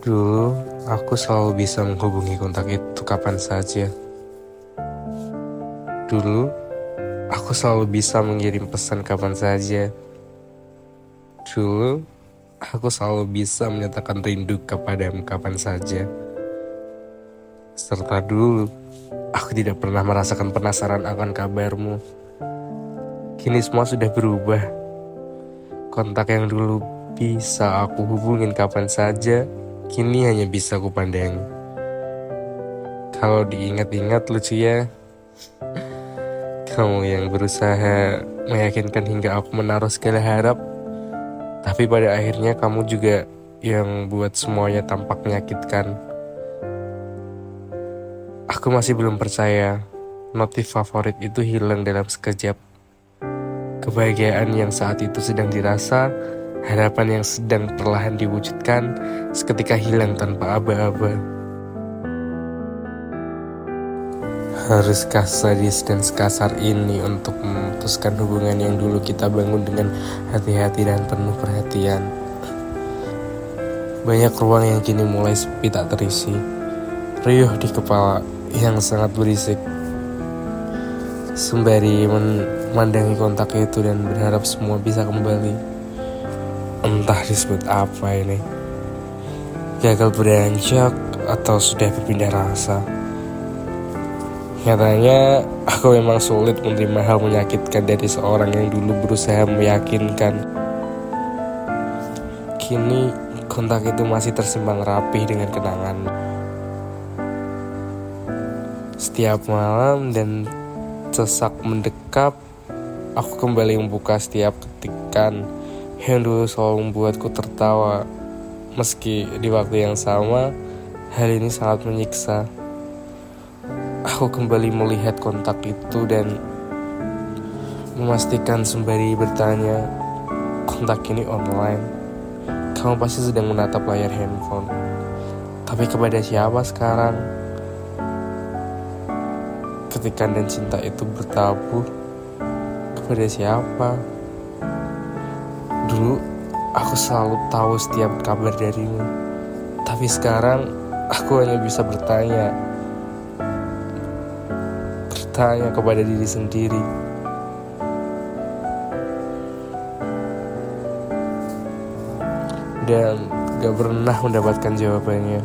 Dulu, aku selalu bisa menghubungi kontak itu kapan saja. Dulu, aku selalu bisa mengirim pesan kapan saja. Dulu, aku selalu bisa menyatakan rindu kepadamu kapan saja. Serta dulu, aku tidak pernah merasakan penasaran akan kabarmu. Kini semua sudah berubah. Kontak yang dulu bisa aku hubungin kapan saja, kini hanya bisa ku pandang. Kalau diingat-ingat lucu ya. Kamu yang berusaha meyakinkan hingga aku menaruh segala harap. Tapi pada akhirnya kamu juga yang buat semuanya tampak menyakitkan. Aku masih belum percaya notif favorit itu hilang dalam sekejap. Kebahagiaan yang saat itu sedang dirasa Harapan yang sedang perlahan diwujudkan seketika hilang tanpa aba-aba. Haruskah sadis dan sekasar ini untuk memutuskan hubungan yang dulu kita bangun dengan hati-hati dan penuh perhatian? Banyak ruang yang kini mulai sepi tak terisi. Riuh di kepala yang sangat berisik. Sembari memandangi kontak itu dan berharap semua bisa kembali entah disebut apa ini. Gagal beranjak atau sudah berpindah rasa. Nyatanya aku memang sulit menerima hal menyakitkan dari seorang yang dulu berusaha meyakinkan. Kini kontak itu masih tersimpan rapih dengan kenangan. Setiap malam dan sesak mendekap Aku kembali membuka setiap ketikan dulu selalu membuatku tertawa. Meski di waktu yang sama, hal ini sangat menyiksa. Aku kembali melihat kontak itu dan memastikan sembari bertanya, kontak ini online. Kamu pasti sedang menatap layar handphone. Tapi kepada siapa sekarang? Ketikan dan cinta itu bertabuh. Kepada siapa? Dulu aku selalu tahu setiap kabar darimu. Tapi sekarang aku hanya bisa bertanya. Bertanya kepada diri sendiri. Dan gak pernah mendapatkan jawabannya.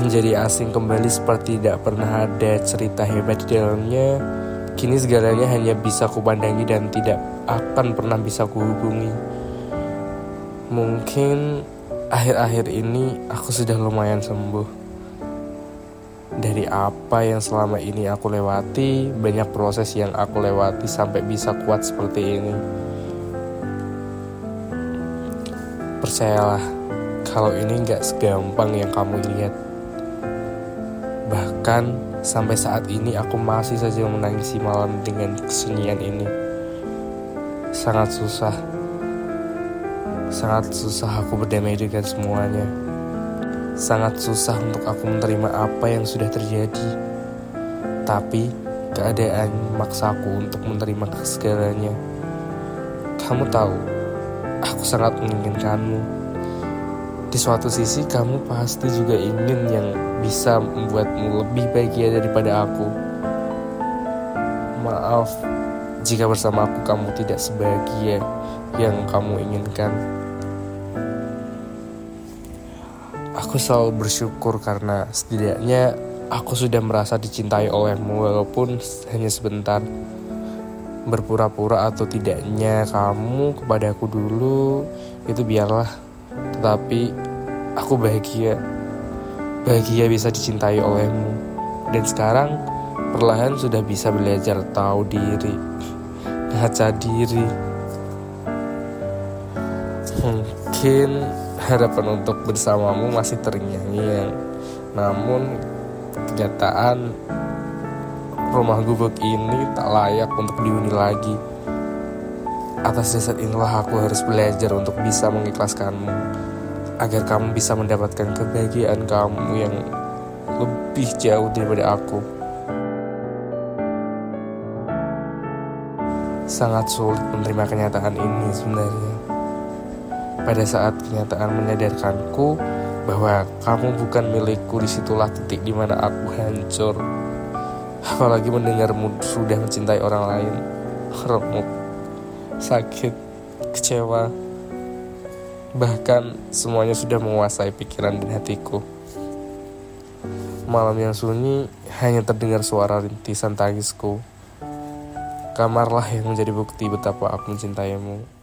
Menjadi asing kembali seperti tidak pernah ada cerita hebat di dalamnya Kini segalanya hanya bisa kupandangi dan tidak akan pernah bisa kuhubungi. Mungkin akhir-akhir ini aku sudah lumayan sembuh. Dari apa yang selama ini aku lewati, banyak proses yang aku lewati sampai bisa kuat seperti ini. Percayalah, kalau ini gak segampang yang kamu lihat. Bahkan Sampai saat ini aku masih saja menangisi malam dengan kesunyian ini. Sangat susah. Sangat susah aku berdamai dengan semuanya. Sangat susah untuk aku menerima apa yang sudah terjadi. Tapi keadaan maksaku untuk menerima segalanya. Kamu tahu, aku sangat menginginkanmu di suatu sisi kamu pasti juga ingin yang bisa membuatmu lebih bahagia daripada aku. Maaf jika bersama aku kamu tidak sebahagia yang kamu inginkan. Aku selalu bersyukur karena setidaknya aku sudah merasa dicintai olehmu walaupun hanya sebentar. Berpura-pura atau tidaknya kamu kepada aku dulu itu biarlah tetapi aku bahagia. Bahagia bisa dicintai olehmu. Dan sekarang perlahan sudah bisa belajar tahu diri. Ngaca diri. Mungkin harapan untuk bersamamu masih terngiang-ngiang. Namun kenyataan rumah gubuk ini tak layak untuk dihuni lagi. Atas dasar inilah aku harus belajar untuk bisa mengikhlaskanmu agar kamu bisa mendapatkan kebahagiaan kamu yang lebih jauh daripada aku. Sangat sulit menerima kenyataan ini sebenarnya. Pada saat kenyataan menyadarkanku bahwa kamu bukan milikku, di situlah titik di mana aku hancur. Apalagi mendengarmu sudah mencintai orang lain. Remuk, sakit, kecewa, bahkan semuanya sudah menguasai pikiran dan hatiku. Malam yang sunyi hanya terdengar suara rintisan tangisku. Kamarlah yang menjadi bukti betapa aku mencintaimu.